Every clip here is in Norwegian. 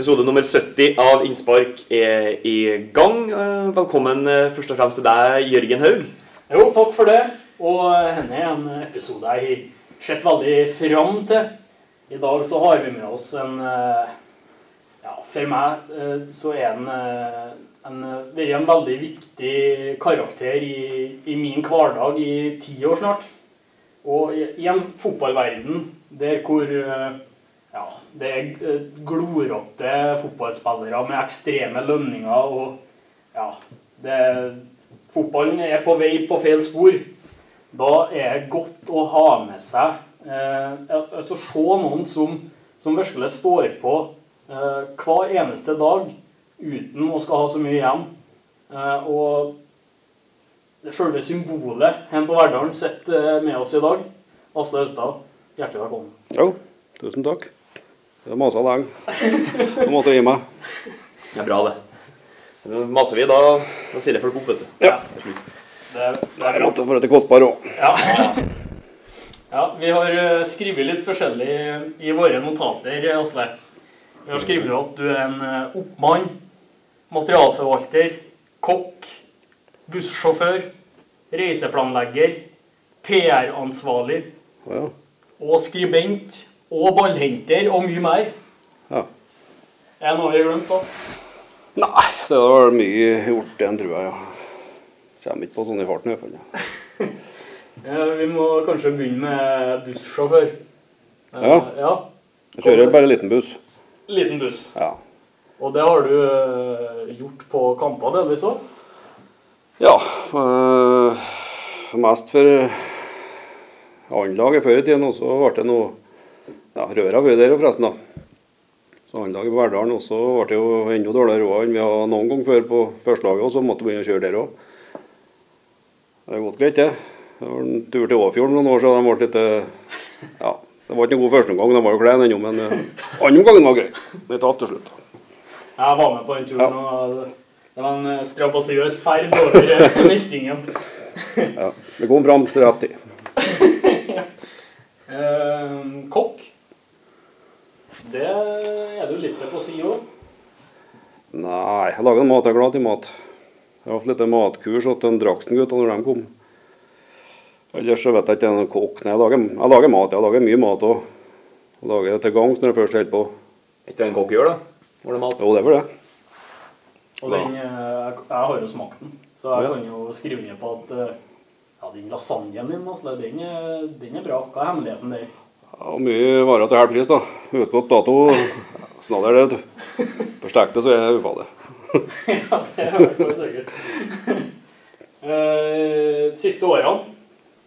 Episode nummer 70 av Innspark er i gang. Eh, Velkommen eh, først og fremst til deg, Jørgen Haug. Jo, takk for det. Og henne er en episode jeg har sett veldig fram til. I dag så har vi med oss en eh, Ja, for meg eh, så er han en, en, vært en veldig viktig karakter i, i min hverdag i ti år snart. Og i, en fotballverden der hvor eh, ja, det er gloråtte glorete fotballspillere med ekstreme lønninger og ja, det, fotballen er på vei på feil spor. Da er det godt å ha med seg eh, altså Se noen som, som virkelig står på eh, hver eneste dag uten å skal ha så mye igjen. Eh, og selve symbolet her på Verdalen sitter eh, med oss i dag. Asle Austad, hjertelig velkommen. Jo, tusen takk. Det masa lenge. Nå måtte jeg gi meg. Det er bra, det. Nå maser vi, da, da det folk opp, vet du. Ja. Det er. Det, er for at det er kostbar òg. Ja. ja, vi har eh, skrevet litt forskjellig i våre notater, Asle. Vi har skrevet at du er en eh, oppmann, materialforvalter, kokk, bussjåfør, reiseplanlegger, PR-ansvarlig Ja. og skribent og ballhenter og mye mer. ja. Er det noe vi har glemt, da? Nei, det vært mye gjort igjen, tror jeg. Ja. Kommer ikke på sånn i farten i hvert fall. Ja. Eh, Vi må kanskje begynne med bussjåfør. Eh, Ja. ja. Jeg kjører bare liten buss. Liten buss. Ja. Og det har du eh, gjort på kamper delvis òg? Ja. øh, mest for annenlaget før i tiden, og så ble det noe ja, Røra var der forresten, da. Så annenlaget på Verdalen også ble det jo enda dårligere råd enn vi hadde noen gang før på førstelaget, og så måtte vi begynne å kjøre der òg. Det har gått greit, det. Det var en tur til Åfjorden noen år siden. De ble litt øh, Ja, det var ikke noen god førsteomgang, de var jo kleine ennå, men øh, andre omgangen var grei. Det tapte til slutt. Jeg var med på den turen, og det var en strabasiøs ferd over eh, Meltingen. Ja. Vi kom fram til rett tid. Eh, kokk. Det er du litt på å si òg. Nei, jeg lager mat. Jeg er glad i mat. Jeg har hatt litt matkurs hos en Draksen-gutta når de kom. Ellers så vet jeg ikke er noen kokk. Nei, jeg lager, jeg lager mat. Jeg lager mye mat òg. Lager det til gangs når jeg først holder på. Er ikke det en kokk gjør, da? Var det mat? Jo, det er vel det. Og den, eh, jeg, har jo smakt den, så jeg Ja. kan jo skrive ned på at eh, ja, den lasagnen din, altså, den, den er bra. Hva er hemmeligheten der? Ja, mye varer til halv pris, da. Utgått dato. Snadder det, vet du. Forsterk det, så er det ufarlig. ja, det er sikkert. Eh, De siste årene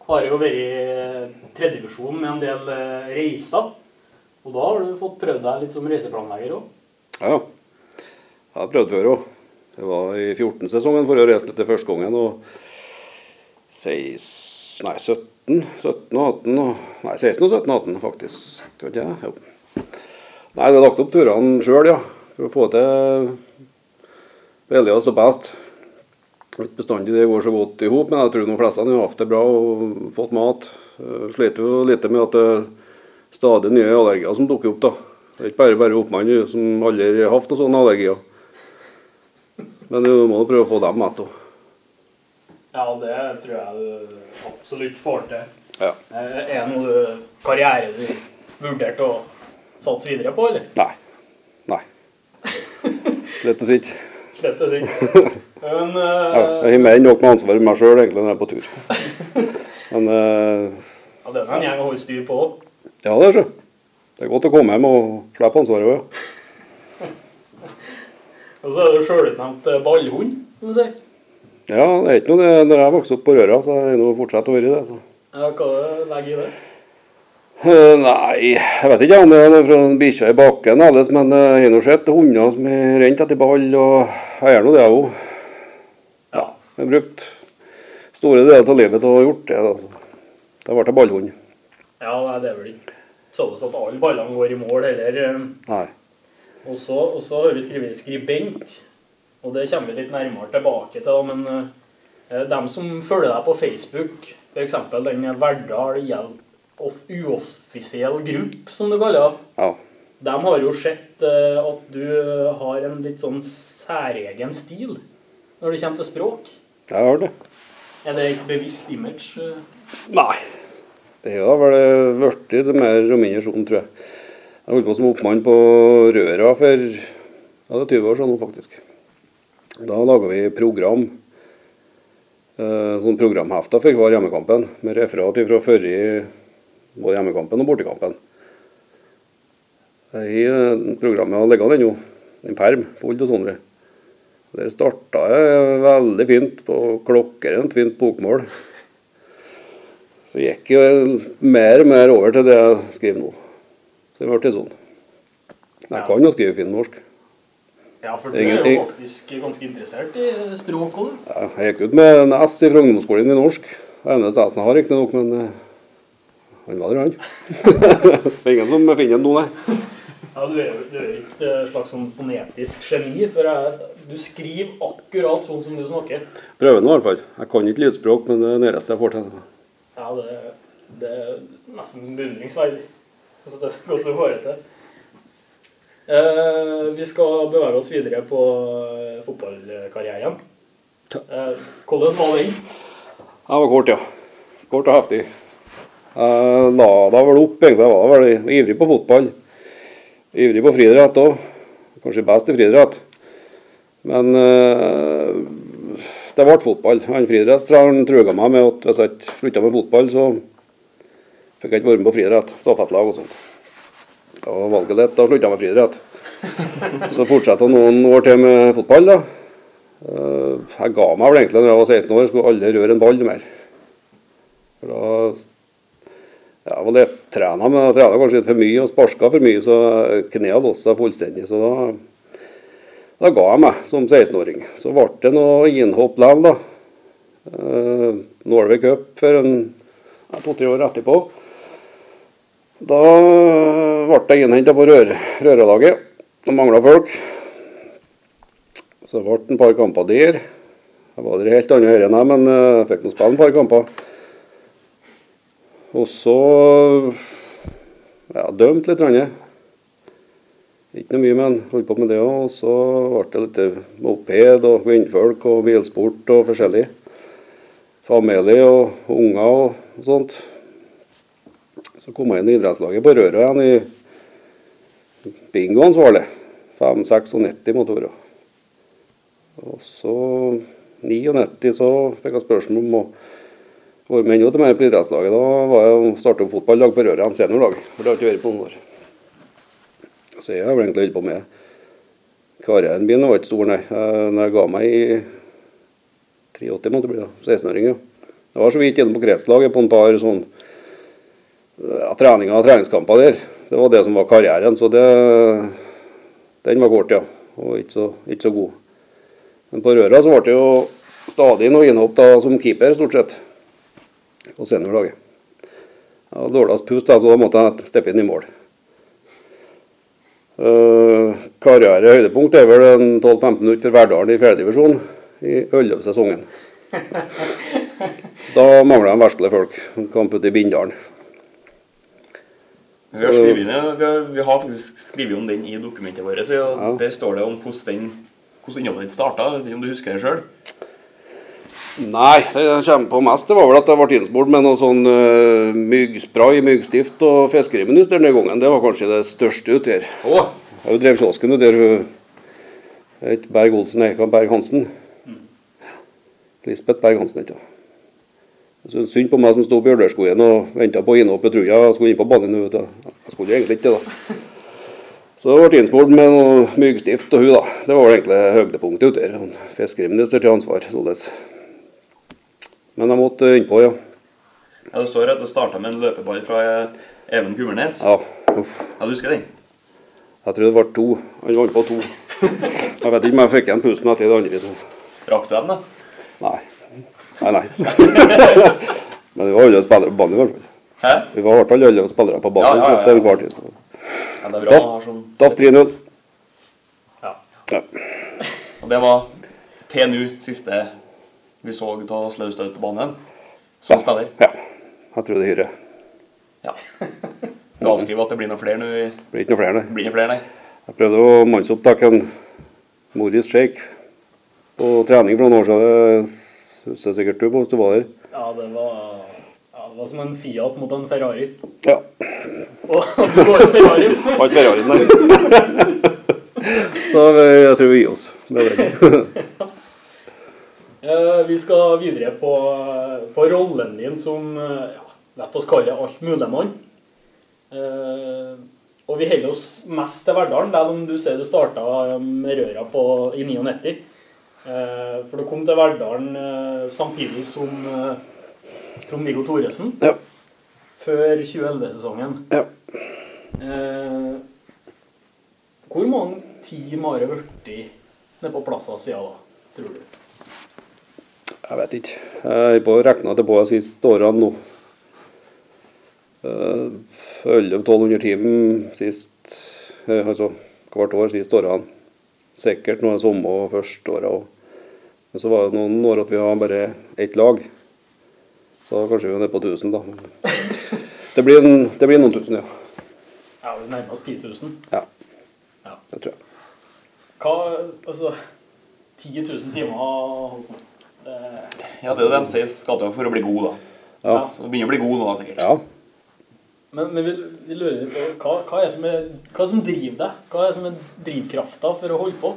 har det jo vært tredjevisjon med en del eh, reiser. Og da har du fått prøvd deg litt som reiseplanlegger òg. Ja, ja. Jeg har prøvd før òg. Det var i 14-sesongen for å reise litt til første gangen. Og 16, nei, 17, 17 og 18 og, Nei, 16 og 17 og 18 faktisk. Skal jeg? Jo. Nei, vi har lagt opp turene sjøl, ja. For å få til billigst og best. Ikke bestandig det går så godt i hop, men jeg tror de fleste har hatt det bra og fått mat. Eh, Sliter jo litt med at det er stadig nye allergier som dukker opp. da. Det er ikke bare bare oppmann som aldri har hatt sånne allergier. Men du må prøve å få dem med òg. Ja, det tror jeg du absolutt får til. Ja. Eh, Er det noe karriere du vurderte å satse videre på, eller? Nei. Nei. Slett å si. ikke. Slett å si. Men uh, Ja, jeg har mer enn nok med ansvaret for meg sjøl egentlig når jeg er på tur. Men uh, ja, det er en gjeng å holde styr på òg. ja, det er så. Det er godt å komme hjem og slippe ansvaret òg. Ja. Og så er du sjølutnevnt eh, ballhund, kan du si. Ja, det er ikke noe det når jeg vokste opp på Røra, så er det fortsatt å være det. Så. Ja, hva legger i det? Eh, Nei, jeg vet ikke om det er fra bikkja i bakken, alles, men eh, jeg har nå sett hunder som har rent etter ball, og jeg gjør nå det òg. Ja. Jeg har brukt store deler av livet til å ha gjort det. Altså. Da ble jeg ballhund. Ja, nei, det er vel ikke sånn at alle ballene går i mål heller. eh. Nei. Og så har vi skrevet skribent, og det kommer vi litt nærmere tilbake til. Men eh, dem som følger deg på Facebook, f.eks. den Verdal uoffisiell gruppe, som du kaller det, Ja. De har jo sett eh, at du har en litt sånn særegen stil når det kommer til språk. Jeg har det. Er det et bevisst image? eh? Nei. Det har vel blitt det mer og mindre sånn, tror jeg. Jeg holdt på som oppmann på Røra for ja, det er 20 år siden nå, faktisk. Da laga vi program. Eh, sånn programhefter for hver hjemmekampen, med referat fra forrige både hjemmekampen og bortekampen. I eh, programmet har ligget ennå, en perm full av sånne. Der starta jeg veldig fint på klokkerent fint bokmål. Så gikk jeg mer og mer over til det jeg skriver nå. Så det ble sånn. Jeg kan jo skrive fin norsk. Ja, for du er jo faktisk ganske interessert i språk òg, du. Ja, Jeg gikk ut med en S fra ungdomsskolen i norsk. Eneste S-en jeg har, riktignok, men eh, han var der, han. det er ingen som finner den nå, nei. Ja, du er jo du er et slags sånn fonetisk geni, for jeg, du skriver akkurat sånn som du snakker. Prøver nå i hvert fall. Jeg kan ikke lydspråk, men det er det nærmeste jeg får til. Ja, det, det er nesten beundringsverdig hvordan det- går til. Eh, vi skal bevege oss videre på eh, fotballkarrieren. Eh, hvordan var den? Den var kort, ja. Kort og heftig. Jeg la da vel opp, egentlig. Jeg var vel ivrig på fotball. Ivrig på friidrett òg. Kanskje best i friidrett. Men eh, det ble fotball. Han friidrettstreneren truga meg med at hvis jeg ikke slutta med fotball, så fikk jeg ikke være med på friidrett. Stafettlag og sånt. Var valget lett. Da slutta jeg med friidrett. Så fortsatte jeg noen år til med fotball. da. Eh, Jeg ga meg vel egentlig da jeg var 16 år, skulle aldri røre en ball mer. For da ja, Jeg var lettrena, men jeg trena kanskje litt for mye og sparka for mye, så knærne låste seg fullstendig. Så da, da ga jeg meg som 16-åring. Så ble det noe innhopp likevel, da. Eh, Norway Cup for to-tre år etterpå. Da ble jeg innhenta på rør, Røralaget. Det mangla folk. Så det ble et par kamper der. Jeg var der i helt andre øyne enn jeg, men eh, jeg fikk nå spille et par kamper. Og så ja, dømt litt. Rann. Ikke noe mye, men holdt på med det òg. Og så ble det litt moped og kvinnfolk og bilsport og forskjellig. Familie og unger og sånt. Så kom jeg inn i idrettslaget på Røra igjen i bingoansvarlig. 5-96 måtte det være. Og så 99 så fikk jeg spørsmål om å være med enda mer på idrettslaget. Da var jeg starta fotballag på Røra, en seniorlag. For det har ikke vært på noen år. Så jeg har egentlig holdt på med Karrieren min var ikke stor, nei. Eh, Når jeg ga meg i 83, måtte det bli da. 16-åring, ja. Jeg var så vidt inne på kretslaget på en par sånn ja, treninger og treningskamper der. Det var det som var karrieren, så det den var kort, ja. Og ikke så, ikke så god. Men på Røra så ble det jo stadig noe innhopp da, som keeper, stort sett. På seniorlaget. Hadde dårligst pust, da, så da måtte jeg steppe inn i mål. Uh, karriere høydepunkt er vel en 12-15 minutter for Verdalen i fjerdedivisjon i 11-sesongen. Da mangla de verskelig folk. Kamp ute i Bindalen. Vi har, inn, vi, har, vi har faktisk skrevet om den i dokumentet vårt. Så Ja. Der står det om hvordan hvordan innholdet ditt starta. Om du husker det sjøl? Nei, det jeg kommer på mest, det var vel at jeg ble innspurt med noe sånn uh, myggspray, myggstift og fiskeriminister den gangen. Det var kanskje det største ute her. Oh. Jeg drevet kiosken ute her. Berg Olsen, hva, Berg Hansen. Lisbeth Berg Hansen, ikke sant. Synes synd på meg som sto på Bjørnørskogen og venta på innhoppet. Tror jeg jeg skulle inn på banen vet du. Jeg skulle egentlig ikke det, da. Så jeg ble innspurt med noe myggstift og hun, da. Det var egentlig høydepunktet ute her. Fiskeriminister til ansvar, således. Men jeg måtte innpå, ja. Ja, Det står at det starta med en løpeball fra eh, Even Kummernes. Ja, uff. Ja, du husker den? Jeg tror det ble to. Han vant på to. Jeg vet ikke om jeg fikk igjen pusten etter det andre. så- Rakk du den, da? Nei. Nei, nei. Men vi var alle spillere på banen i hvert fall. Hæ? Vi var i hvert fall alle spillere på banen Ja, ja, ja, ja. til enhver tid. Ja, det er bra Daff. sånn Daff 3-0. Ja. Ja. Og det var til nå siste vi så av Slaustad på banen som spiller. ja. Jeg tror det hyrer. Ja. Du avskriver at det blir noen flere nå? Det blir ikke noe flere, nei. Blir noe flere, nei. Jeg prøvde å mannsopptake en Moris Shake på trening for noen år siden. Husker sikkert du på hvis du var der. Ja, det var, ja, det var som en Fiat mot en Ferrari. Ja. Og det går Ferrari. Var ikke Ferrari, nei. Så eh, jeg tror vi gir oss. Det det. Eh, Vi skal videre på, på rollen din som eh, ja, lett oss kalle det altmuligmann. mann. og vi holder oss mest til Verdalen, selv om du ser du starta med røra på, i 99. Eh, For du kom til Verdalen eh, samtidig som eh, Trond-Viggo Thoresen, Ja. før 2011-sesongen. Ja. Eh, Hvor mange team har det blitt nede på plassen siden da, tror du? Jeg vet ikke. Jeg har regna det på de siste årene nå. Eh, 1100-1200 timer sist, altså hvert år siste årene. Sikkert noen sommer og første åra òg. Men så var det noen år at vi har bare ett lag. Så kanskje vi er nede på 1000, da. Det blir, en, det blir noen tusen, ja. Ja, vi nærmer oss 10 000. ja. Ja. Det tror jeg. Hva Altså 10 000 timer. Det, Ja, det er det de sier skal til for å bli god, da. Ja. Så du begynner å bli god nå, da, sikkert. Ja. Men men vi, vi lurer på hva, hva, er som er, hva som driver deg? Hva er som er drivkrafta for å holde på?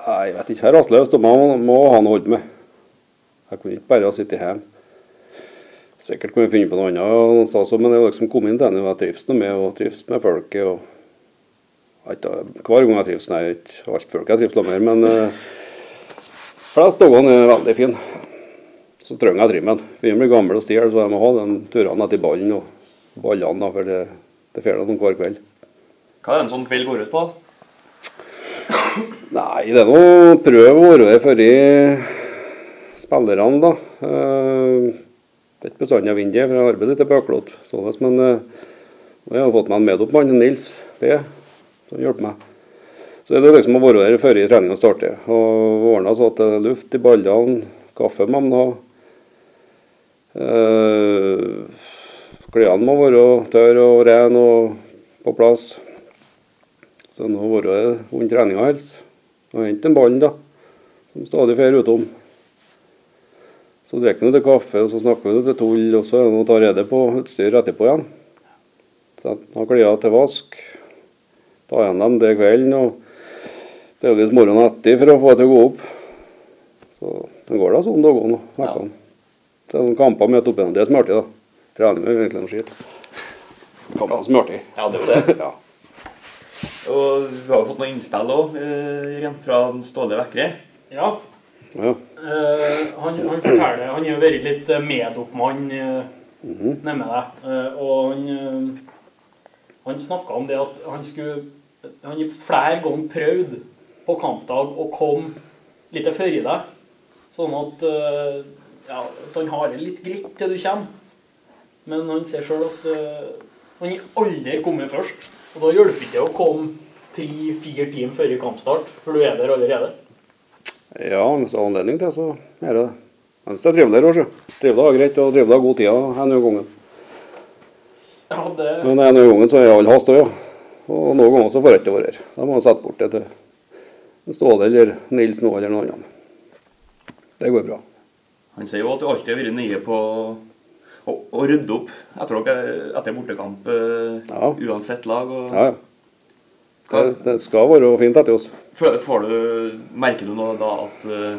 Nei, jeg vet ikke. Herr og man må ha noe å holde med. Jeg kunne ikke bare sitte hjemme. Sikkert kunne jeg finne på noe annet, men jeg har liksom kommet inn til det. Jeg trives med og trives med folket. og Hver gang jeg trives, nei, ikke alt folk jeg trives med men uh, flest dagene er veldig fine. Så trenger jeg trimmen. Begynner å bli gammel og stil, så jeg må ha den turene etter ballen og ballene, for det, det får de hver kveld. Hva er det en sånn kveld går ut på? Nei, det er nå å prøve å være der for spillerne, da. Eh, Det er ikke bestandig jeg vinner det, for jeg arbeider litt Øklot. Men eh, nå har jeg fått meg en medoppmann, Nils B, som hjelper meg. Så det er liksom å være der før treninga starter. Og ordne så at det er luft i ballene, kaffe må man ha. Eh, Klærne må være tørre og rene og på plass. Så nå være under treninga helst. Og hente en ball, da. Som stadig fer utom. Så drikker vi litt kaffe, og så snakker vi til tull, og så er det noe rede på utstyr etterpå igjen. Så jeg klær til vask. Ta igjen dem det kvelden, og delvis morgenen etter for å få det til å gå opp. Så det går da sånn dagene og ukene. Så er det noen kamper midt oppi det som er artig, da. Trening er jo egentlig noe skitt. Som er artig. Ja, det er jo det. Ja. Og vi har jo fått noen innspill òg, rent fra Ståle Vekre. Ja, ja. Uh, han, han forteller Han har jo vært litt eh, medoppmann uh, nede med deg. Uh, og han, uh, han snakka om det at han skulle Han har flere ganger prøvd på kampdag å komme litt før i deg. Sånn at, eh, ja, at han har det litt greit til du kommer. Men han ser sjøl at eh, han har aldri kommet først. Og da hjelper det ikke å komme tre-fire timer før kampstart, for du er der allerede. Ja, hvis det er anledning til, så er det det. Men hvis det er trivelig også, trivelig er greit, og trivelig er god tid en gangen. Ja, det, Men en av gangen så er all hast òg, ja. Og noen ganger så får jeg ikke være her. Da må jeg sette bort det til Ståle eller Nils nå eller noen annen. Det går bra. Han sier jo at du alltid har vært nye på å, å rydde opp etter, dere, etter bortekamp, eh, Ja. uansett lag. Og, Ja, ja. Det, det skal være fint etter oss. Får, får du, merker du nå da at eh,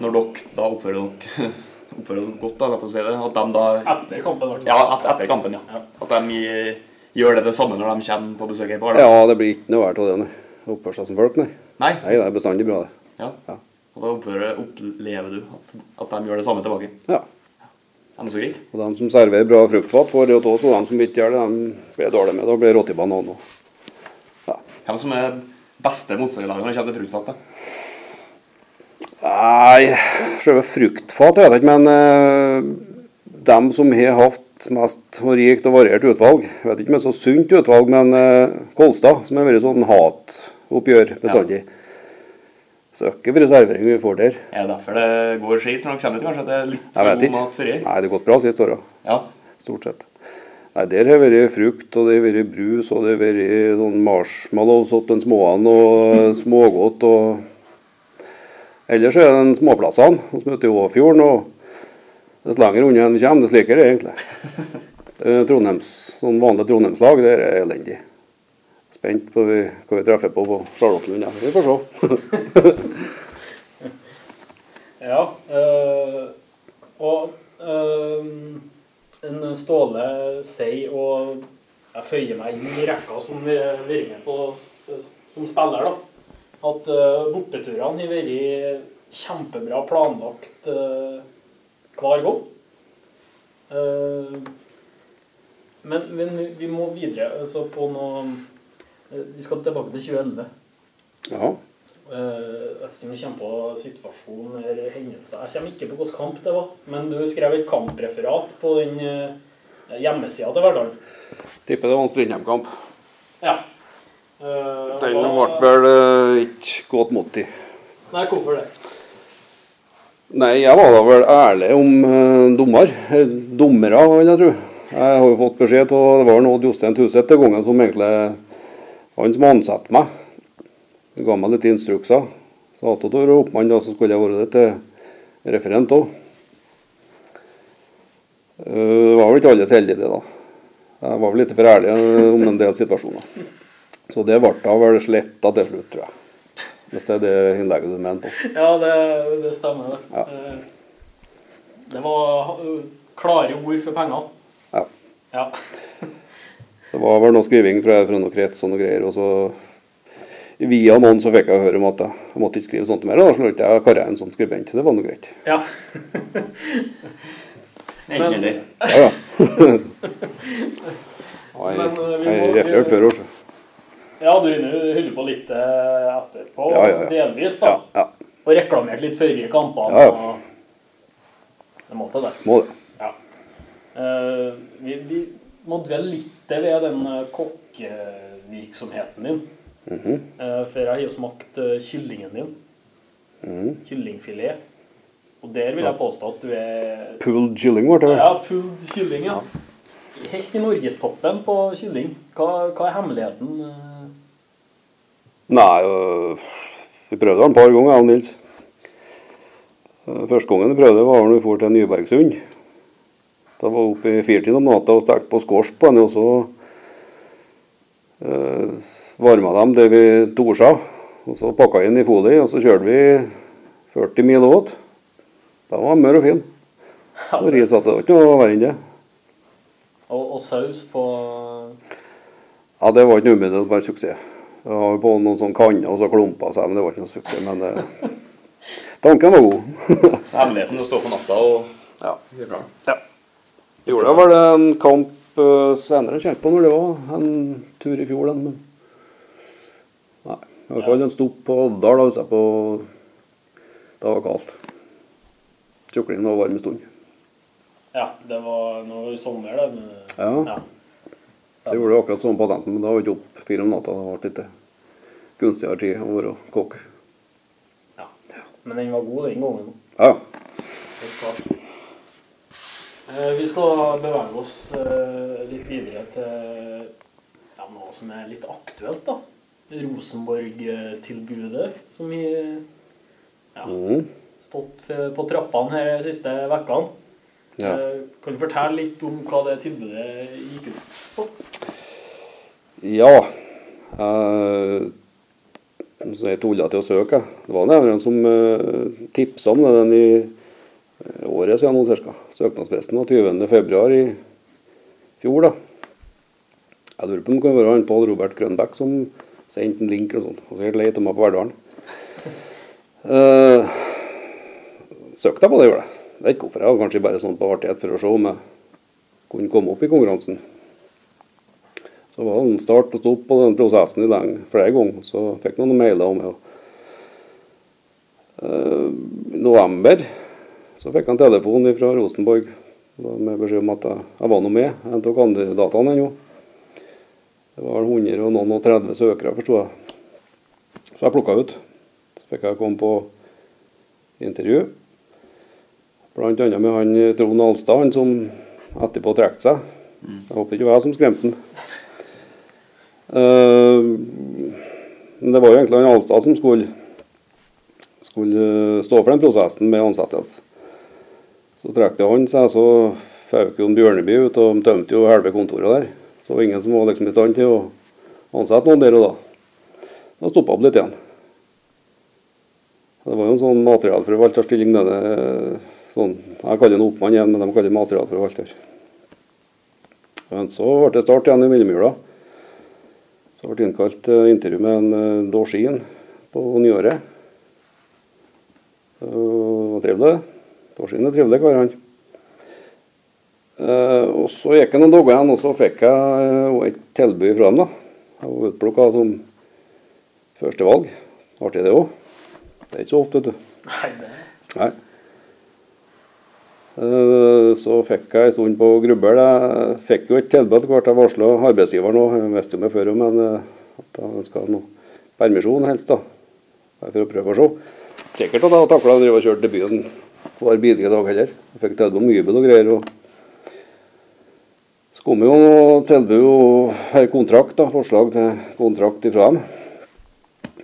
når dere da oppfører dere oppfører dere godt, da, lett å si det, at de da etter kampen. da. Ja, et, etter kampen, ja. Ja. At de i- gjør det det samme når de kommer på besøk her på Ja, det blir ikke noe verre av det, nei. Oppføre seg som folk, nei. Nei? Nei, det er bestandig bra, det. Ja. Ja. Og da oppfører, opplever du at, at de gjør det samme tilbake? Ja. Er det så greit? Og de som serverer bra fruktfat, får det til oss, og de som ikke gjør det, de blir dårlige med. Da blir rått i banan òg. Ja. Hvem som er beste motstanderlaget når det kommer til fruktfat? da? Nei, selve fruktfat vet jeg ikke, men uh, dem som har hatt mest rikt og variert utvalg Jeg vet ikke om det er så sunt utvalg, men uh, Kolstad, som har vært sånn hatoppgjør bestandig. Søker for servering vi får der. Er det derfor det går skeis når dere kommer ut? Kanskje at det er litt for vet god ikke. mat før? Nei, det har gått bra siste åra. Ja. Stort sett. Nei, Der har det vært frukt, og det har vært brus, og det har vært sånn marshmallows til den småen, og smågodt. og Ellers er det småplassene, som ute i Åfjorden. og Dess lenger unna en kommer, dess likere er det egentlig. Eh, Trondheims, sånn vanlig Trondheimslag, det er elendig. Spent på hva vi treffer på på Charlottenlund. Ja. Vi får se. Ja. øh, og øh, en Ståle sier, og jeg føyer meg inn i rekka som vi vært med på som spiller, da, at øh, borteturene har vært kjempebra planlagt hver gang. Men, men vi må videre altså på noe Vi skal tilbake til 2011. Ja. Eh, Jeg vet ikke om vi kommer på situasjon eller hendelse. Jeg kommer ikke på hvilken kamp det var. Men du skrev et kampreferat på den eh, hjemmesida til Verdal. Tipper det var en Strindheim-kamp. Ja. Uh, Den var... ble vel eh, ikke godt mottatt. Nei, hvorfor det? Nei, jeg var da vel ærlig om eh, dommer. Eh, Dommere, vil jeg tro. Jeg har jo fått beskjed av Det var nå Jostein Tuset den gangen som egentlig Han som ansatte meg. Ga meg litt instrukser. Så at det var oppmann, da, så skulle jeg være det til referent òg. Det var vel ikke alle så heldige, det, da. Jeg var vel litt for ærlig eh, om en del situasjoner. Så det ble da vel sletta til slutt, tror jeg. Hvis det er det innlegget du mener på. Ja, det, det stemmer, det. Ja. Eh, Det var eh, klare ord for penger. Ja. Ja. Det var vel noe skriving fra, fra noen krets og noe greier. Og så via noen så fikk jeg høre om at jeg, jeg måtte ikke skrive sånt mer. og Da ikke jeg karrieren som skribent. Det var nå greit. ja. Endelig. Ja, ja. Ja, jeg, Men, eh, jeg refererte før år, så. Ja, du holder på litt eh, etterpå, Ja, ja, ja. delvis, da. Ja, ja. Og reklamert litt før i kampene. Ja, ja. Det måtte det. Må det. Ja. Uh, vi, vi må dvele litt ved den eh, kokkevirksomheten din. Mm -hmm. for jeg har jo smakt eh, kyllingen din. Mm. Kyllingfilet. Og der vil jeg påstå at du er Pulled kylling ble det. Ja, pulled kylling, ja. Helt i norgestoppen på kylling. Hva, hva er hemmeligheten? Nei, øh, vi prøvde det et par ganger, jeg og Nils. Første gangen vi prøvde, var når vi dro til Nybergsund. Da var vi oppe i fyrtiden om natta og stekte på skors på den, og så øh, varma dem det vi torsa. Og så pakka inn i folie, og så kjørte vi 40 mil åt. Da var den mør og fin. Og ris at det var ikke noe verre enn det. Og, og saus på Ja, det var ikke noe umiddelbar suksess. Jeg har på noen sånne kanner og så klumpa seg, men det var ikke noe suksess. Men det, tanken var god. Hemmeligheten er å stå på natta og Ja. gjøre klar. Gjorde var vel en kamp uh, senere, kjente på når det var en tur i fjor, den, men Nei. I hvert fall en stopp på Oddal, da, jeg på Det var kaldt. Kyklingen var varm en stund. Ja, det var noe i sommer, det. men- Ja. ja. Jeg gjorde det akkurat sånn på patenten, men da var jeg ikke opp fire om natta. Det ble litt gunstigere tid å være kokk. ja. Men den var god den gangen. Ja. Helt klart. Eh, vi skal bevege oss eh, litt videre til ja, noe som er litt aktuelt, da. Rosenborg-tilbudet som vi ja, Mhm. stått på trappene her de siste ukene. ja. Eh, Kan du fortelle litt om hva det tilbudet gikk ut på? Ja. Jeg så jeg tulla til å søke. Det var en som uh, tipsa om det den i året siden nå ca. Søknadsfristen var 20. februar i fjor. da. Jeg lurer på om det kan være han Pål Robert Grønbæk som sendte en link og sånt. Han sikkert lei om meg på Verdalen. Uh, søkte jeg på det, gjorde jeg. Vet ikke hvorfor. Jeg var kanskje bare sånn på artighet for å se om jeg kunne komme opp i konkurransen. Så var det en start og stopp på den prosessen i den flere ganger. Så fikk jeg noen mailer om det. Uh, november så fikk han telefon fra Rosenborg med beskjed om at jeg, jeg var nå med. En av kandidatene ennå. Det var 100 og noen og 30 søkere, forsto jeg. Så jeg plukka ut. Så fikk jeg komme på intervju. Annet med han Trond Alstad, han som etterpå trakk seg. Jeg håper ikke det var jeg som skremte han. Uh, men det var jo egentlig han Alstad som skulle, skulle eh, stå for den prosessen med ansettelse. Så trakk det han seg, så føk Bjørneby ut og tømte jo halve kontoret der. Så det ingen som var liksom i stand til å ansette noen der og da. Da stoppa opp litt igjen. Det var jo en sånn materialforvalterstilling, denne sånn, Jeg kaller den oppmann igjen, men de kaller den materialforvalter. Men så ble det start igjen i Millemyra. Så ble det innkalt intervju med en uh, Dorsin på nyåret. Og trivelig, det var trivelig. Dorsin er trivelig kar, han. Eh, og så gikk det noen dager igjen, og så fikk jeg eh, et tilbud fra dem. da. Jeg var utplukka som førstevalg. Artig det òg. Det er ikke så ofte, vet du. Nei, det Nei. Eh, Så fikk jeg en stund på grubbel. Jeg fikk jo et tilbud etter hvert. Jeg varsla arbeidsgiveren òg, jeg visste jo meg før, men at jeg ønska noe permisjon helst. da. Bare For å prøve å se. Sikkert at jeg takla å drive og kjøre debuten hver bidige dag heller. Jeg fikk tilbud om hybel og greier. og så kom jo tilbud og kontrakt, da, forslag til kontrakt ifra dem.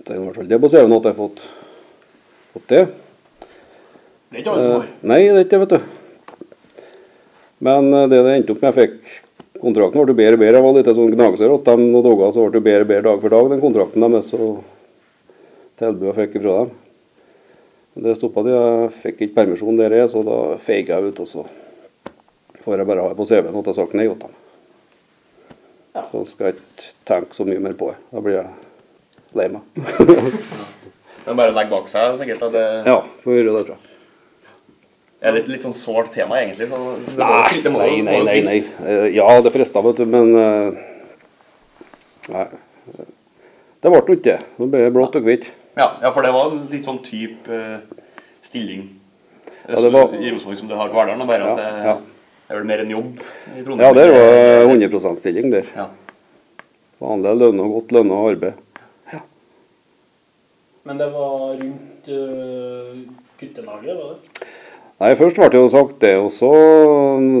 Det i hvert fall det på CV-en at jeg har fått, fått det. Det er ikke alle som har. Eh, Nei, det er ikke det, vet du. Men eh, det det endte opp med, jeg fikk kontrakten ble bedre og bedre. Jeg var litt sånn gnagsår at de noen dager så ble det bedre og bedre dag for dag, den kontrakten deres og tilbudet jeg fikk fra dem. Men Det stoppa de. Jeg fikk ikke permisjon der jeg er, så da feiga jeg ut. Og så får jeg bare ha det på CV-en at jeg sagt nei til dem. Ja. Så skal jeg ikke tenke så mye mer på det. Da blir jeg lei meg. Det er bare legge bak seg, sikkert. at Det Ja, får gjøre det, tror jeg. er litt, litt sånn sårt tema, egentlig. Så det Nei, det må, nei, nei, nei, nei. Eh, Ja, det frista, vet du, men eh, Nei. Det ble nå ikke det. Nå ble det blått og hvitt. Ja, ja, for det var en litt sånn type uh, stilling Ja, det var- i Rosenborg som du har på Verdalen. Bare Ja, at det, ja. det er vel mer en jobb i Trondheim. Ja, der var 100 %-stilling der. Ja. Vanlig lønn og godt lønna arbeid. Men det var rundt uh, guttelaget, var det? Nei, først ble det jo sagt det, og så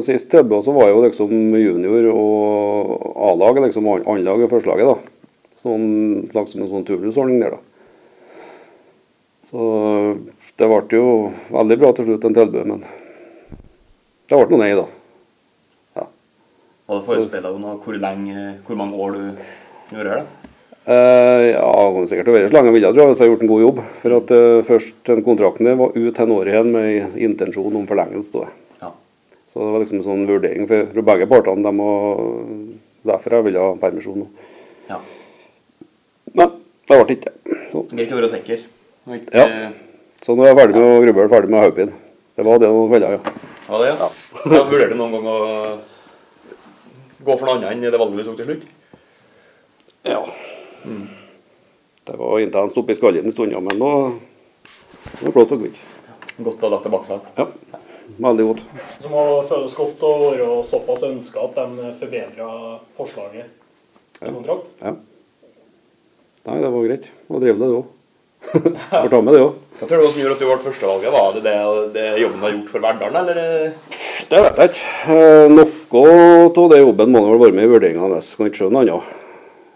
sist tilbud så var jo liksom junior og A-laget liksom an- annenlaget og førstelaget, da. Sånn slags som en sånn turnusordning der, da. Så det ble jo veldig bra til slutt, den tilbud, men det ble noe nei, da. Og det forespeila hvor, lenge, hvor mange år du gjorde det? Eh, ja, det kommer sikkert til å være så lenge jeg ville, tror jeg, hvis jeg har gjort en god jobb. For at eh, først den kontrakten der var ut en år igjen med intensjon om forlengelse. Ja. Så det var liksom en sånn vurdering for, begge partene. De må, derfor jeg ville ha permisjon nå. ja. Men det ble ikke det. Greit å være sikker. Ikke, Ja. så nå er jeg ferdig med å grubbe, ferdig med hodepine. Det var det noen kvelder, ja. Var det, ja? ja. Vurderte du noen gang å gå for noe annet enn det valget du tok til slutt? ja. Det var intenst oppi skallen en stund, ja, men nå nå er det blått og hvitt. Godt å ha lagt det bak seg. Ja, veldig godt. Så må det føles godt å være såpass ønska at de forbedra forslaget i kontrakt. Ja. Nei, det var greit. Det var trivelig, det òg. Får ta med det òg. Hva tror du som gjorde at du ble førstevalget? Var det det, det jobben du har gjort for Verdalen, eller? Det vet jeg ikke. Eh, Noe av det jobben må vel være med i vurderinga deres. Kan ikke skjønne annet.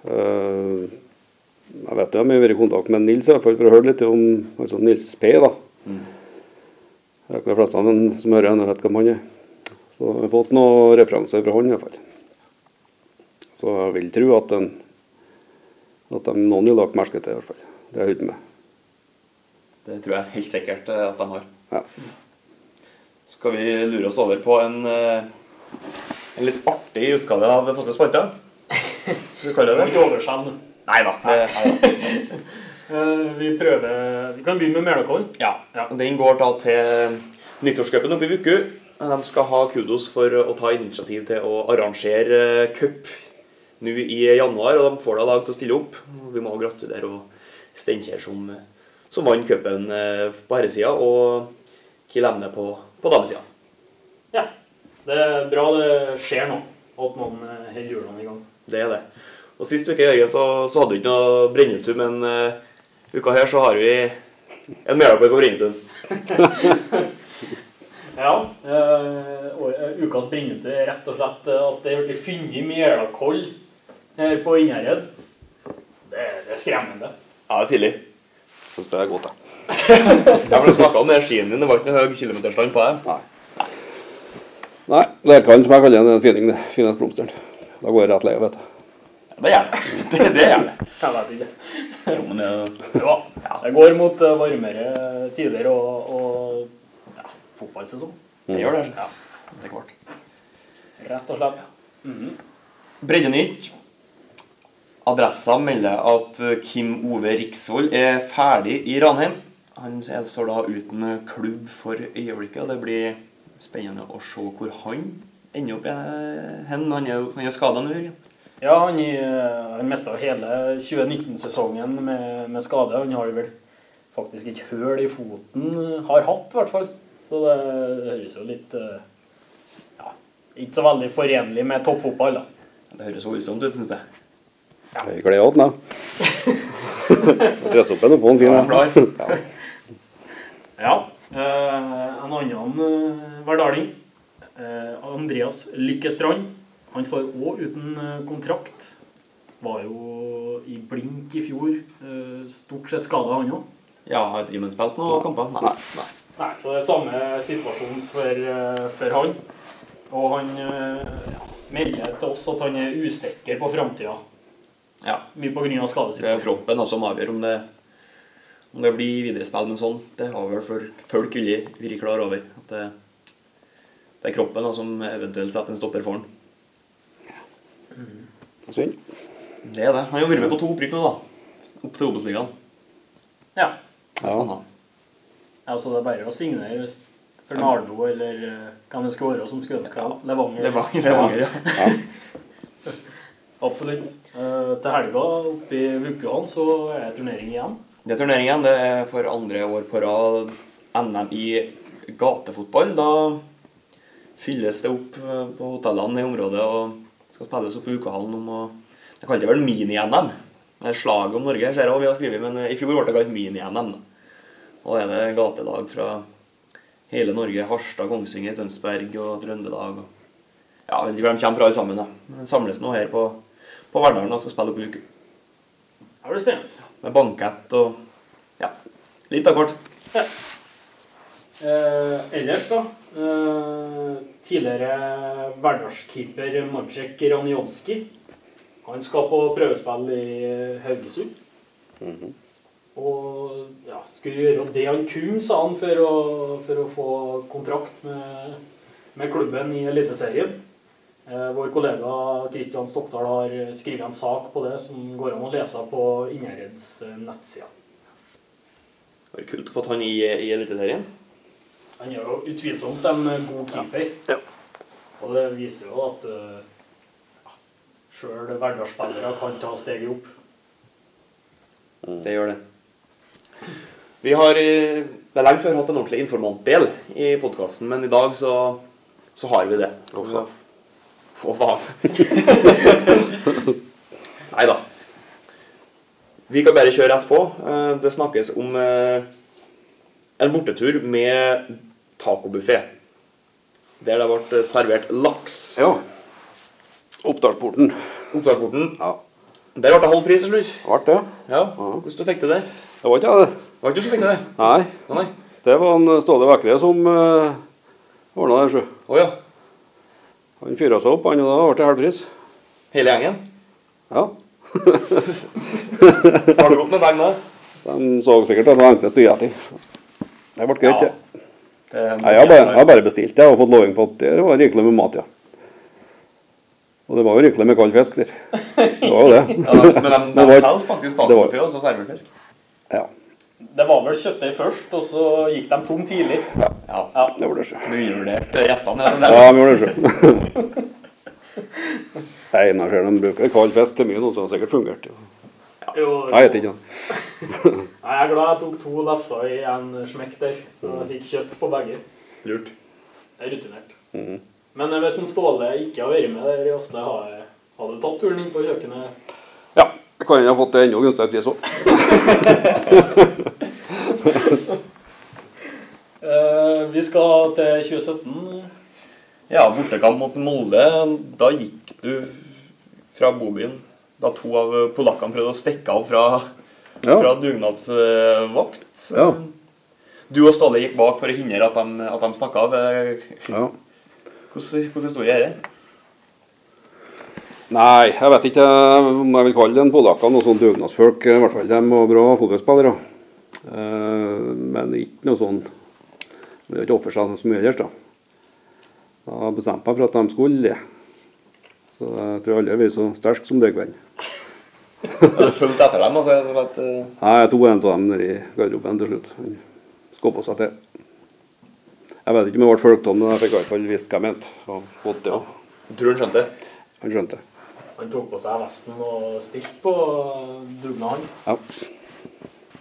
Eh, Jeg vet jeg har vært i kontakt med Nils i hvert fall for å høre litt om altså Nils P. da. Det er ikke de fleste av dem som hører henne, vet hvem han er. Så vi har fått noen referanser fra han i hvert fall. Så jeg vil tro at, den, at de, noen har lagt merke til i hvert fall. Det er jeg med. Det tror jeg helt sikkert eh, at de har. Ja. Skal vi lure oss over på en, eh, en litt artig utgave av Faste spalte? Skal vi kalle Det det. Nei da. Eh, Vi prøver Vi kan begynne med Melakålen. ja. Ja. Den går da til nyttårscupen oppe i Vuku. De skal ha kudos for å ta initiativ til å arrangere cup nå i januar, og de får da lag til å stille opp. Vi må gratulere og Steinkjer som, som vant cupen eh, på herresida, og Kiel Emne på, på damesida. Ja. Det er bra det skjer nå, at noen eh, holder hjulene i gang. Det er det. Og Sist uke Jørgen, så, så hadde du ikke noe Brennetun, men uh, uka her så har vi en medarbeider på brennetun. Ja. Uh, og- eh, ukas Brennetun er rett og slett at det er blitt funnet melakoll her på Innherred. Det, det er skremmende. Ja, det er tidlig. Syns det er godt, jeg. Ja, for Du snakka om skien din. Det var ikke noe høy kilometerstand på deg? Nei. Nei, Lerkallen, som jeg kaller den, er den fineste det. Blomsteren. Da går jeg rett lei, vet du. Det gjør det. Det, det gjør det. Jeg vet ikke. Jo, men det Ja, det går mot eh, varmere tider og, og ja, fotballsesong. det gjør det. Ja, Det er klart. rett og slett. Mhm. Breddenytt. Adressa melder at Kim Ove Riksvold er ferdig i Ranheim. Han står da uten klubb for øyeblikket, og det blir spennende å se hvor han ender opp eh, hen. Han er, han er skada nå, Jørgen. Ja, han, eh, han mista hele 2019-sesongen med, med skade. Han har vel faktisk et høl i foten. Har hatt, i hvert fall. Så det, høres jo litt eh, Ja, ikke så veldig forenlig med toppfotball, da. Det høres voldsomt ut, syns jeg. Jeg gleder den, da. Dress opp en og få den fin. Ja. Ja. Ja. Eh, en annen verdaling, eh, Andreas Lykkestrand, han står òg uten eh, kontrakt. Var jo i blink i fjor. Eh, stort sett skada, han òg. Ja, har Driven spilt noen kamper? Nei. Nei. Nei, så det er samme situasjon for, eh, for han. Og han eh, ja, melder til oss at han er usikker på framtida. Ja. Mye pga. Det er kroppen da, som avgjør om det, om det blir viderespill med sånn. Det har vel for folk vært klar over. At det, det er kroppen da, som eventuelt setter en stopper for ham. Synd. Det er det. Han har jo vært med på to opprykk nå, da. Opp til Obos-ligaen. Ja. Det Sånn, ja, så det er bare å signere hvis- for Nardo eller kan hvem det skal være som skulle ønske seg. Levanger. Levanger, Levanger, ja. Absolutt. Eh, til helga oppe i Vukuan så er det turnering igjen. Det er turnering igjen. Det er for andre år på rad NM i gatefotball. Da fylles det opp eh, på hotellene i området og skal spilles opp på ukehallen om å Jeg kalte det vel mini-NM. Det er slaget om Norge, ser jeg, vi har skrevet, men eh, i fjor ble det kalt mini-NM. Og da er det gatelag fra hele Norge. Harstad, Kongsvinger, Tønsberg og Trøndelag. Ja, jeg vet ikke hvor de kommer fra alle sammen. da. Men samles nå her på, på Verdalen og skal spille opp i uke. Det blir spennende. Med bankett og ja, litt av hvert. Eh, ellers, da. Eh, tidligere hverdagskeeper Maciek Ranjovski. Han skal på prøvespill i Haugesund. Og ja, skulle gjøre det han kunne, sa han, for å, for å få kontrakt med, med klubben i Eliteserien. Eh, vår kollega Kristian Stokdal har skrevet en sak på det som går an å lese på Innherreds nettsider. Det var kult å få han i, i Eliteserien. Han er jo utvilsomt en god keeper. Ja. Og det viser jo at uh, ja, sjøl hverdagsspillere kan ta steget opp. Det gjør det. Vi har, eh, Det er lenge siden vi har hatt en ordentlig informantdel i podkasten, men i dag så, så har vi det. Å, Å, faen. Nei da. Vi kan bare kjøre rett på. Eh, Det snakkes om eh, en bortetur med tacobuffé. Der det ble servert laks. Ja. Oppdalsporten. Oppdalsporten. Ja. Der ble det halv pris til slutt. Ble det? Ja. Hvordan du fikk til det? Det var ikke jeg, det. Det var ikke du som fikk til det? Nei. Nei. Det var en Ståle Vekre som uh, ordna det, sjø. Å ja. Han fyra seg opp, han, og da ble det halvpris. Hele gjengen? Ja. Svarer du godt med penger da? De så sikkert at det var gi etter. Det ble greit, ja. Det- Nei, jeg har bare, bestilt det og fått loving på at det var rikelig med mat, ja. Og det var jo rikelig med kald fisk der. Det var jo det. Ja, men de, de, de selger faktisk tacobuffé og så serverfisk. Ja, Det var vel kjøttdeig først, og så gikk de tom tidlig. Ja. Ja. det var det, sjøl. Du undervurderte gjestene. Ja, vi de gjorde det, sjøl. Nei, nå ser de bruker kald fisk til mye nå, så det har sikkert fungert. jo. Jo, Jeg vet ikke. Nei, jeg er glad jeg tok to lefser i en smekk der, så jeg fikk kjøtt på begge. Lurt. Jeg er rutinert. Mhm. Men eh, hvis en Ståle ikke har vært med der i Åsle, har har du tatt turen inn på kjøkkenet? Ja, jeg kan jeg ha fått det enda gunstigere pris òg. Eh, vi skal til 2017. Ja, bortekamp mot Molde. Da gikk du fra bobyen da to av polakkene prøvde å stikke av fra, Ja. fra dugnadsvakt. Ja. Du og Ståle gikk bak for å hindre at de, at de stakk av. Eh, ja. Hvordan hvordan historie er det? Nei, jeg vet ikke om jeg vil kalle den polakkene noe sånn dugnadsfolk. I hvert fall de var bra fotballspillere. Eh, Men ikke noe sånn Det har ikke oppført seg så mye ellers, da. Da bestemte jeg for at de skulle det. Så jeg tror alle vært så sterke som det i kveld. Har du fulgt etter dem? Altså, jeg vet, eh, Nei, Jeg tok en av dem i garderoben til slutt. Han skåpa seg til. Jeg vet ikke om jeg ble fulgt av, men jeg fikk i hvert fall visst hva jeg mente. Og fått det, ja. jeg tror han skjønte det. Han skjønte. Han tok på seg vesten og stilte på dugnaden. Ja.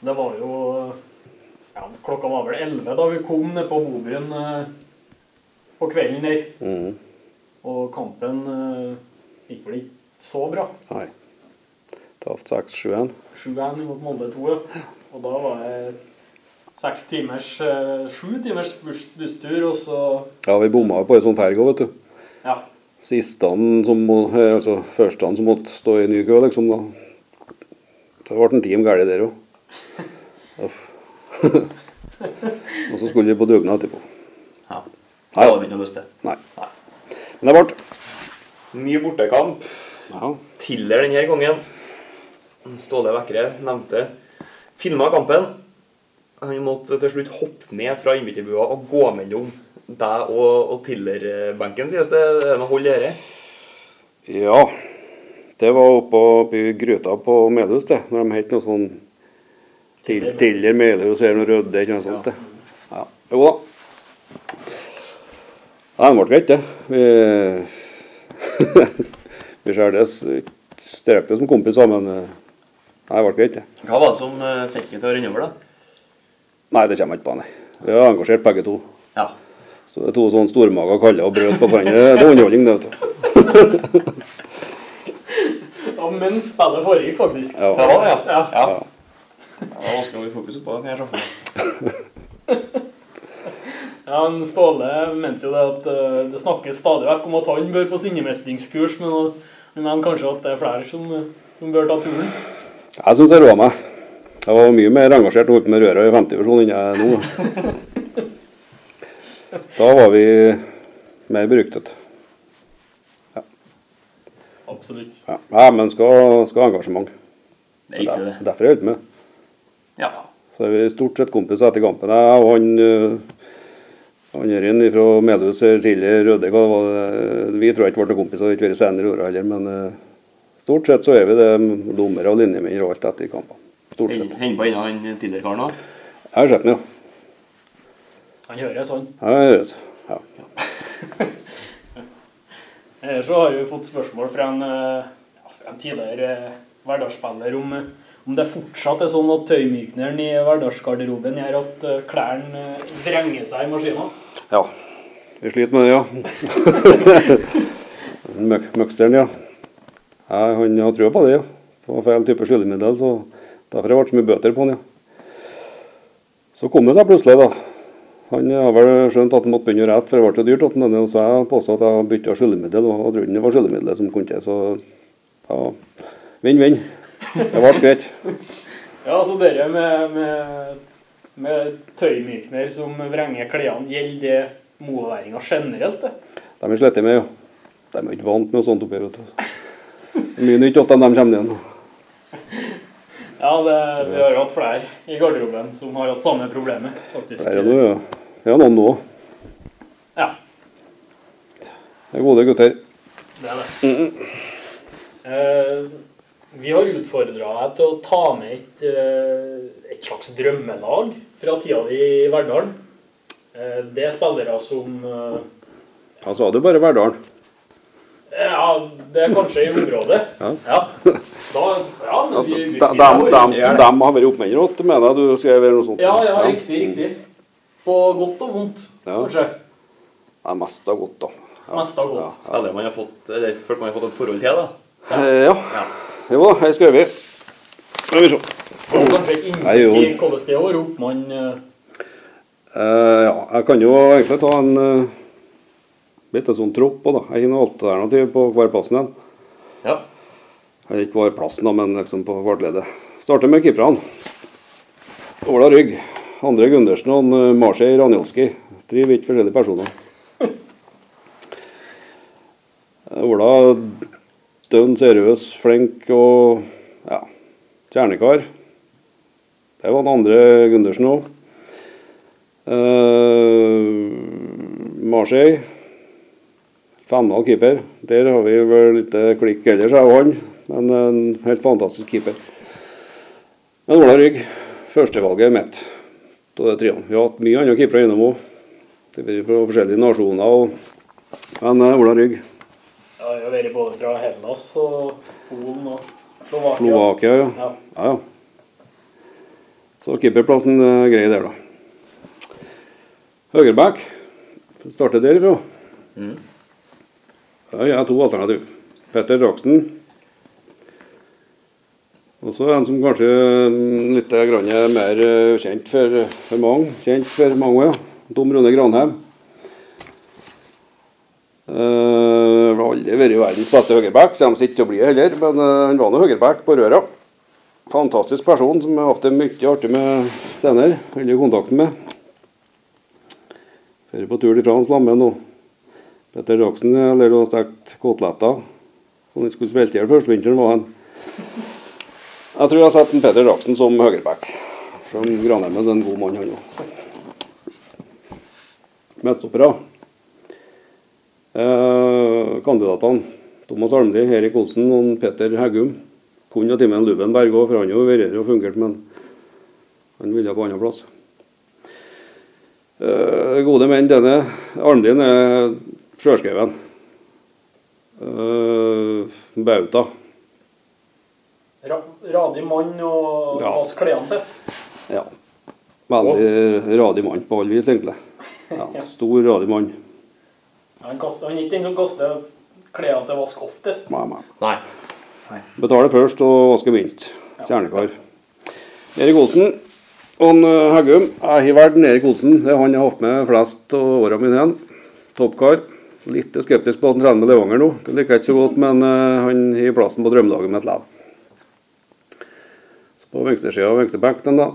Det var jo ja, Klokka var vel 11 da vi kom ned på bobyen eh, på kvelden der. Mm. Og kampen eh, gikk vel ikke så bra. Nei. Tapt 6-7-1. 7-1 mot Molde 2. ja. Og da var det seks timers, eh, sju timers busstur, og så Ja, vi bomma på ei sånn ferge òg, vet du. Ja. Sistene som må, altså altså førstene som måtte stå i ny kø, liksom. da. Det ble en time galt der òg. Og så skulle vi på dugnad etterpå. Ja. Nei. Det hadde vi ikke noe lyst til. Nei. Men det ble Ny bortekamp. ja. Tiller denne gangen. Ståle Vekre nevnte filma kampen. Han måtte til slutt hoppe ned fra innbytterbua og gå mellom deg og, og Tiller-benken, sies det. Er det noe hold i dette? ja. Det var oppe oppi gryta på Melhus, det. Når de het noe sånn til, Tiller Melhus eller noe Rødde eller noe sånt. det. Ja. Jo da. Nei, det ble greit, det. Vi, vi skjærtes strekte som kompiser, men eh, nei, det ble greit, det. Hva var det som eh, fikk deg til å renne over, da? Nei, det kommer jeg ikke på, nei. Vi er engasjert begge to. Ja. Så det er to sånne stormaga kaller og brød på hverandre. Det er underholdning, det, vet du. ja, mens spillet foregikk, faktisk. Ja. Det var det, ja. Ja. ja. Det var vanskelig å holde fokuset på. kan jeg sjåføren. Ja, en Ståle mente jo det at eh, det snakkes stadig vekk om at han bør på sinnemestringskurs, men han han mener kanskje at det er flere som, som bør ta turen. Jeg syns jeg roa meg. Jeg var mye mer engasjert og holdt med røra i 50-versjonen enn jeg er nå. Da var vi mer beryktet. Absolutt. Ja, ja men skal, skal ha engasjement. Det er ikke det. Derfor jeg holdt med. Ja. Så er vi stort sett kompiser etter kampen. Jeg og han øh, han er inn fra Medhus her tidligere, Røde, hva? Vi tror jeg ikke ble kompiser, ikke vært senere i året heller, men øh, stort sett så er vi det, dommere og linjemenn og alt etter kampene. Stort sett. Hender på enda han tidligere karen òg. Jeg har sett ham, ja. Han høres sånn. Ja, det høres. Ja. Ellers så har vi fått spørsmål fra en, eh, fra en tidligere eh, hverdagsspiller om, eh, om det fortsatt er sånn at tøymykneren i hverdagsgarderoben gjør at eh, klærne eh, vrenger seg i maskinen. ja. Vi sliter med det, ja. Møk, Møksteren, ja. Jeg, Han har trua på det, ja. Det var feil type skyllemiddel, så derfor har det vært så mye bøter på han, ja. Så kom det seg plutselig, da. Han har vel skjønt at han måtte begynne å rette, for det ble så dyrt. at han- så jeg påstod at jeg bytta skyllemiddel, og trodde det var skyllemiddelet som kunne til. Så ja, vinn-vinn. Det ble greit. Ja, altså dere med, med, med tøymykner som vrenger klærne, gjelder det moværinga generelt? det? De er slitt med, ja. De er ikke vant med sånt oppi her. er Mye nytt at de kommer igjen. Ja, det, vi har hatt flere i garderoben som har hatt samme problemet, faktisk. Flere nå, noe, ja. er noen nå. Ja, Det er gode gutter. det er det. Eh, vi har utfordra deg til å ta med et, uh, et slags drømmelag fra tida di i Verdalen. Uh, det er spillere som Da sa du bare Verdalen. Ja, det er kanskje i området. Ja. Da, ja men De, vi de, utvider de, vår- de, har vært oppmennere åt, mener du skrev noe sånt. Ja, ja, riktig, riktig. På godt og vondt, Ja. kanskje. Ja, mest av godt, da. Ja. Mest av godt. Spillere man har fått, eller folk man har fått et forhold til, da. Ja. ja. Jo da, jeg skal vi. Skal vi se. Kanskje et Nei, jo. innblikk i hvordan det er å være oppmann. eh, Eh, ja, jeg kan jo egentlig ta en uh, bitte sånn tropp på, da. Jeg har noe alternativ på hver plassen igjen. Ja. Eller ikke hver plassen, da, men liksom på hvert leddet. Starter med keeperne. Ola Rygg, Andre Gundersen og eh, Maciej Ranjolski. Tre vidt forskjellige personer. Eh, Ola dønn seriøs, flink og ja, kjernekar. Det var den andre Gundersen òg. Uh, Marsej. fenomenal keeper. Der har vi vel litt klikk ellers, jeg og han. Men en helt fantastisk keeper. Men Ola Rygg, førstevalget mitt av de treene. Vi har hatt mye andre keepere innom òg. Det har vært fra forskjellige nasjoner. Og... Men eh, Ola Rygg, Ja, jeg har vært både fra Hellas og Polen og Slovakia. Slovakia, ja. Ja. Ja, ja. Så keeperplassen er grei der, da. Høyreback. Starter derifra. Mm. Ja, jeg har to alternativ. Petter Raksten. Og så en som kanskje er litt grann mer eh, kjent for, for mange. Kjent for mange, ja. Tom Rune Granheim. Uh, har aldri vært verdens beste høyreback, kommer ikke til å bli det heller. Men uh, han var nå høyreback på Røra. Fantastisk person som jeg har hatt det mye artig med senere. I kontakten med. Drar på tur til Frans lamme nå. Petter Raksen lærte å steke koteletter. som han skulle svelte i hjel første vinteren, var han. Jeg tror jeg har sett en Petter Raksen som høyreback. Som Granheim er en god mann, han òg. Medstoppere. Eh, kandidatene Thomas Almli, Erik Olsen og Peter Heggum. Kunne ha Timen med Berg òg, for han har vært og fungert, men han ville på annen plass. Eh, gode menn, denne Almlien er sjølskreven. Eh, Bauta. Ra radig mann og Ja. vask klærne til. Ja. Veldig radig mann på alle vis, egentlig. Ja, stor, radig mann. Han, kaster, han er ikke den som kaster klærne til vask oftest. Nei, nei. Nei. Betaler først og vasker minst. Kjernekar. Erik Olsen og eh, Heggum. Jeg har valgt Erik Olsen. Det er han jeg har hatt med flest av årene mine igjen. Toppkar. Litt skeptisk på at han trener med Levanger nå. Det liker jeg ikke så godt, men eh, han har plassen på drømmedagen med et ledd. Så på venstresida av venstrebenken da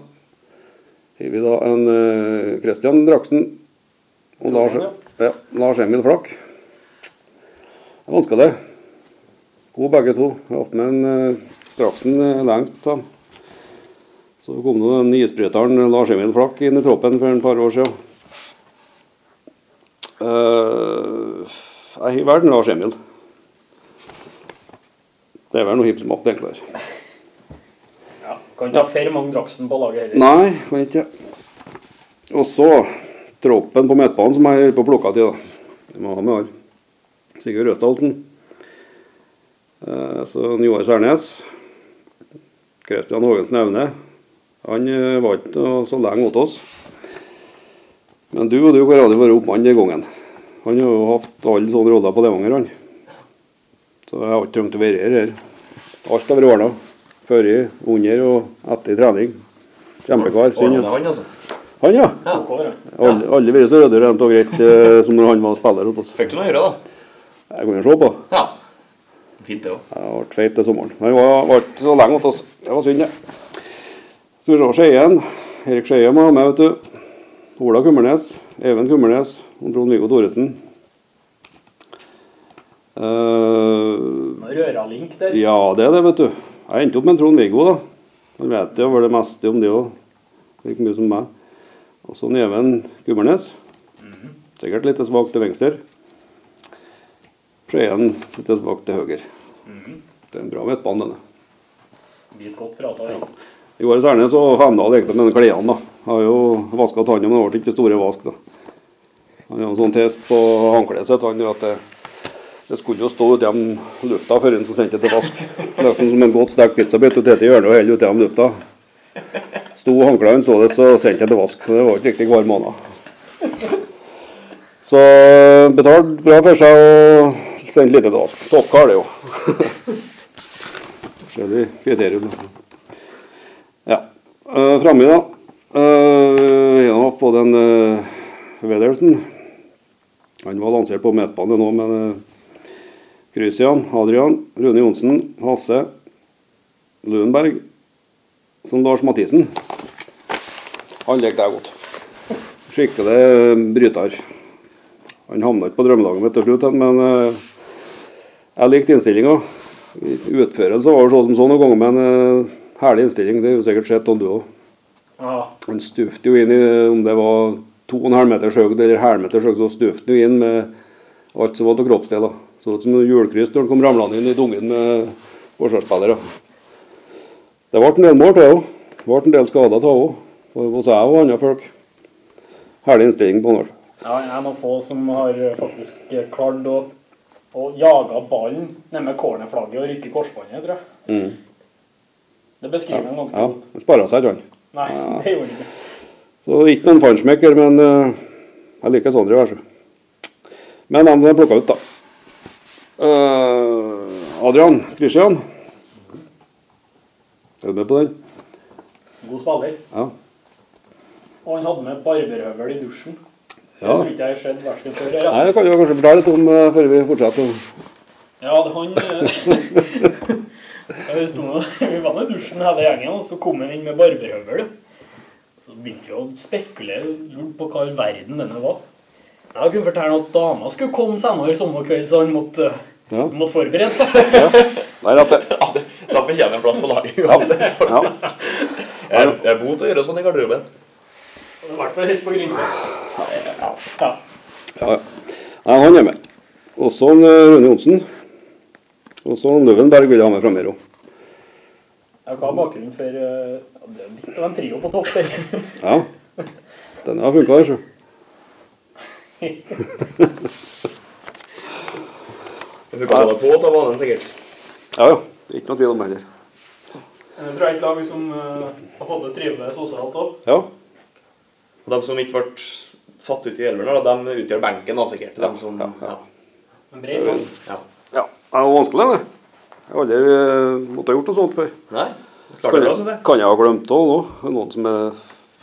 har vi da en uh, Christian Draksen og Lars, Ja. Lars Emil Flakk. Det er vanskelig. Gode begge to. Jeg har hatt med en uh, Draksen uh, lengst. Da. Så kom nå den isbryteren Lars Emil Flakk inn i troppen for et par år siden. Uh, jeg har valgt Lars Emil. Det er vel noe hipp som opp, egentlig. Kan ikke ha for mange Draksen på laget heller. Nei, kan ikke. Og så troppen på midtbanen som jeg holder på å plukke til. da. Det må ha med alle. Sigurd Røsdalsen. Eh, så Joar Skjærnes. Kristian Hågensen Aune. Han eh, var ikke så lenge hos oss. Men du og du hvor aldri vært oppmann den gangen. Han har jo hatt alle sånne roller på Levanger, han. Så jeg har ikke trengt å være her. Alt har vært ordna. Før, under og etter trening. Kjempekar. Synd. Han, altså. Han, ja. Ja. Aldri, vært så ryddig rent og greit eh, som når han var spiller. Fikk du noe å gjøre, da? Jeg kan jo se på. Ja. Fint, det òg. Jeg ble feit til sommeren. Men han var, ikke så lenge hos oss. Det var synd, det. Skal vi se Skeien. Erik Skeie må ha med, vet du. Ola Kummernes. Even Kummernes. Og Trond-Viggo Thoresen. Uh, Røralink Røra-link der. ja, det er det, vet du. Jeg endte opp med Trond-Viggo, da. Han vet jo vel det meste om det òg. Like mye som meg. Og så Neven Gummernes. Sikkert litt svak til venstre. Skien litt svak til høyre. Det er en bra midtbane, denne. Bit godt fra seg. Ja. I går det så Femdal egentlig med denne klærne. har jo vaska tanna, men det ble ikke store vask. da. Han har en sånn test på håndkleet sitt. Han at det, det skulle jo stå gjennom lufta før en skulle sendt det til vask. Nesten som en godt stekt pizzabit. Du tar i hjørnet og ute gjennom lufta. Sto håndklærne det, så sendte jeg til vask. Det var ikke riktig hver måned. Så betalt bra for seg og sendt lite til vask. Toppkar, det jo. Forskjellig kriterium. Ja. Uh, Framme, da. Uh, jeg har både en uh, Wedersen, Han var lansert på midtbane nå, men Christian, Adrian, Rune Johnsen, Hasse, Luenberg som Lars Mathisen. Han likte jeg godt. Skikkelig bryter. Han havna ikke på drømmelaget mitt til slutt, men eh, jeg likte innstillinga. Utførelsen var jo sånn som så noen ganger, men eh, herlig innstilling. Det er jo sikkert sett om du òg. Han stufte jo inn i om det var 2,5 meters høyde eller halvmeters høyde, så stufte han inn med alt som var av kroppsdeler. Så ut som en julekryss når han kom ramlende inn i dungen med forsvarsspillere. Det ble en del mål til òg. Ble en del skader til òg. Hos jeg og andre folk. Herlig innstilling på Norge. Ja, jeg er noen få som har faktisk klart å, å jage ballen ned med cornerflagget og rykke korsbåndet, tror jeg. Mm. Det beskriver han ganske Ja, godt. han spara seg ikke, han. Nei, det gjorde han ikke. Så ikke noen feinschmecker, men uh, jeg liker Sondre, vær så god. Men de plukka ut, da. Eh, Adrian Christian. Er du med på den? God spiller. Ja. Og han hadde med barberhøvel i dusjen. Det Ja. tror ikke jeg har skjedd verken før eller Nei, Det kan du kanskje fortelle litt om eh, før vi fortsetter. Ja, det han eh, vi, var nå i dusjen hele gjengen, og så kom han inn med barberhøvel. Så begynte vi å spekulere på hva i verden denne var. Jeg kunne fortelle at dama skulle komme senere samme kveld, så han måtte, Ja. måtte forberede seg. Det. Da fortjener en plass på laget uansett. Ja. Jeg, jeg er god til å gjøre sånn i garderoben. I hvert fall helt på grensa. Ja. ja. Ja, ja. Nei, han er med. Og så eh, Rune Johnsen. Og så en Løvenberg vil jeg ha med fra òg. Jeg har bakgrunnen for eh, Det er litt av en trio på topp der. Ja. Den har funka, sjø. Du kan ta deg på ta den sikkert. Ja, ja. Ikke noe tvil om det heller. Jeg tror jeg er et lag som eh, har fått det trivelig sosialt òg. Ja. Og de som ikke ble satt ut i elveren, de utgjør benken, da, sikkert. De som, Ja, ja. ja. En bred sånn. Ja. ja. Det var vanskelig, det. Jeg har aldri eh, måttet ha gjort noe sånt før. Nei, klarte Kan det bra, det. synes jeg. kan jeg ha glemt det òg nå? Noen som er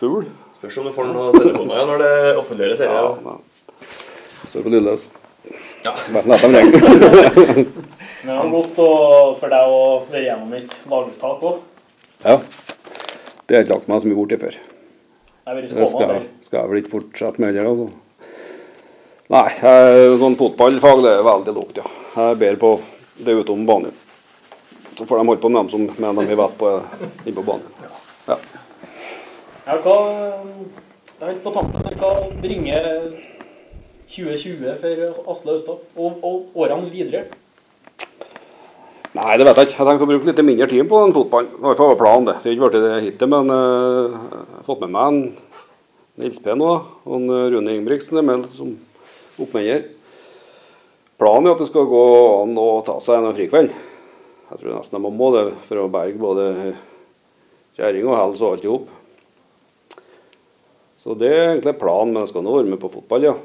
fugl? Spørs om du får noen telefoner når det offentliggjøres. Ja, Ja. Står på lydløs. Ja. La dem ringe. Men det var godt å- for deg å være gjennom et laguttak òg. Ja. Det har jeg ikke lagt meg så mye borti før. Det skal, skal jeg vel ikke fortsette med heller, altså. Nei, jeg, sånn fotballfag det er veldig lågt, ja. Jeg er bedre på det utom banen. Så får de holde på med dem som mener de vi vet på inne på banen. Ja. Ja, hva Jeg er ikke på tampen. men Hva bringer 2020 for Asle Austad? Og, og årene videre? Nei, det vet jeg ikke. Jeg tenkte å bruke litt mindre tid på den fotballen. Det var fall planen, det. Det har ikke blitt det hittil, men eh, jeg har fått med meg en Nils P nå, og en eh, Rune Ingebrigtsen er som oppmenner. Planen er at det skal gå an å ta seg en frikveld. Jeg tror nesten de må det for å berge både kjerring og helse og alt i hop. Så det er egentlig planen, men jeg skal nå være med på fotball, ja.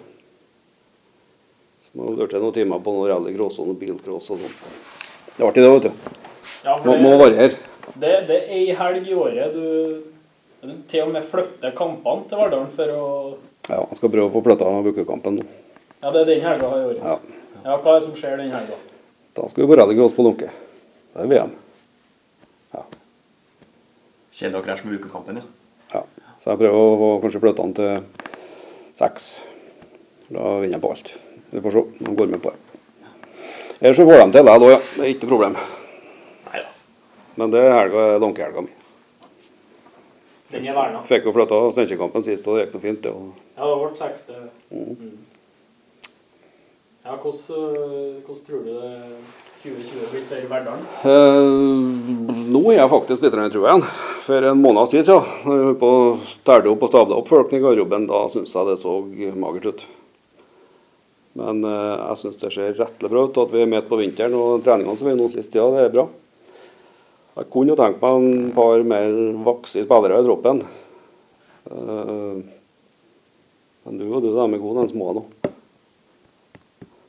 Må jeg noen timer på noe rallycross og noe bilcross og sånn. Det er artig det, vet du. Ja, Må, for må det, variere. det, det er ei helg i året du, du til og med flytter kampene til Verdalen for å Ja, jeg skal prøve å få flytta Bukekampen nå. Ja, det er den helga i året. Ja. Ja, hva er det som skjer den helga? Da skal vi på rallycross på Lunke. Det er VM. Kjedelig å krasje med ukekampen, ja. Ja. Så jeg prøver å få kanskje flytta den til seks. Da vinner jeg på alt. Vi får se om de går med på det. Ellers så får de til det da, ja. Det er ikke noe problem. Neida. Men det er helga, Lunkehelga mi. Den er verna. Fikk jo flytta Steinkjerkampen sist, og det gikk noe fint. det. og- Ja, det ble seks det. mm. Ja, hvordan, øh, hvordan tror du det 2020 blir for Verdalen? Eh, nå er jeg faktisk litt trua igjen. For en måneds tid siden, når vi å opp og stabla opp folk i garderoben, da syns jeg det så magert ut. Men eh, jeg syns det ser rettelig bra ut. At vi er med på vinteren og treningene som vi nå sist, ja, det er bra. Jeg kunne jo tenkt meg en par mer voksne spillere i troppen. Eh, men du og du, de er gode, de små nå.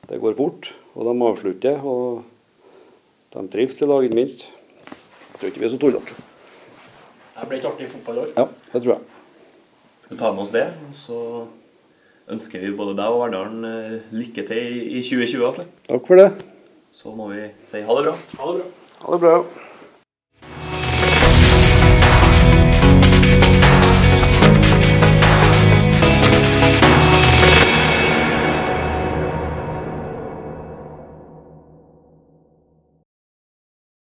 Det går fort, og de avslutter. og de trives i lag, ikke minst. Jeg tror ikke vi er så tullete. Det blir ikke artig år. Ja, det tror jeg. Skal vi ta med oss det, og så ønsker vi både deg og Verdalen eh, lykke til i- i 2020. Asle. Takk for det. Så må vi si ha det bra. Ha det bra. Ha det bra.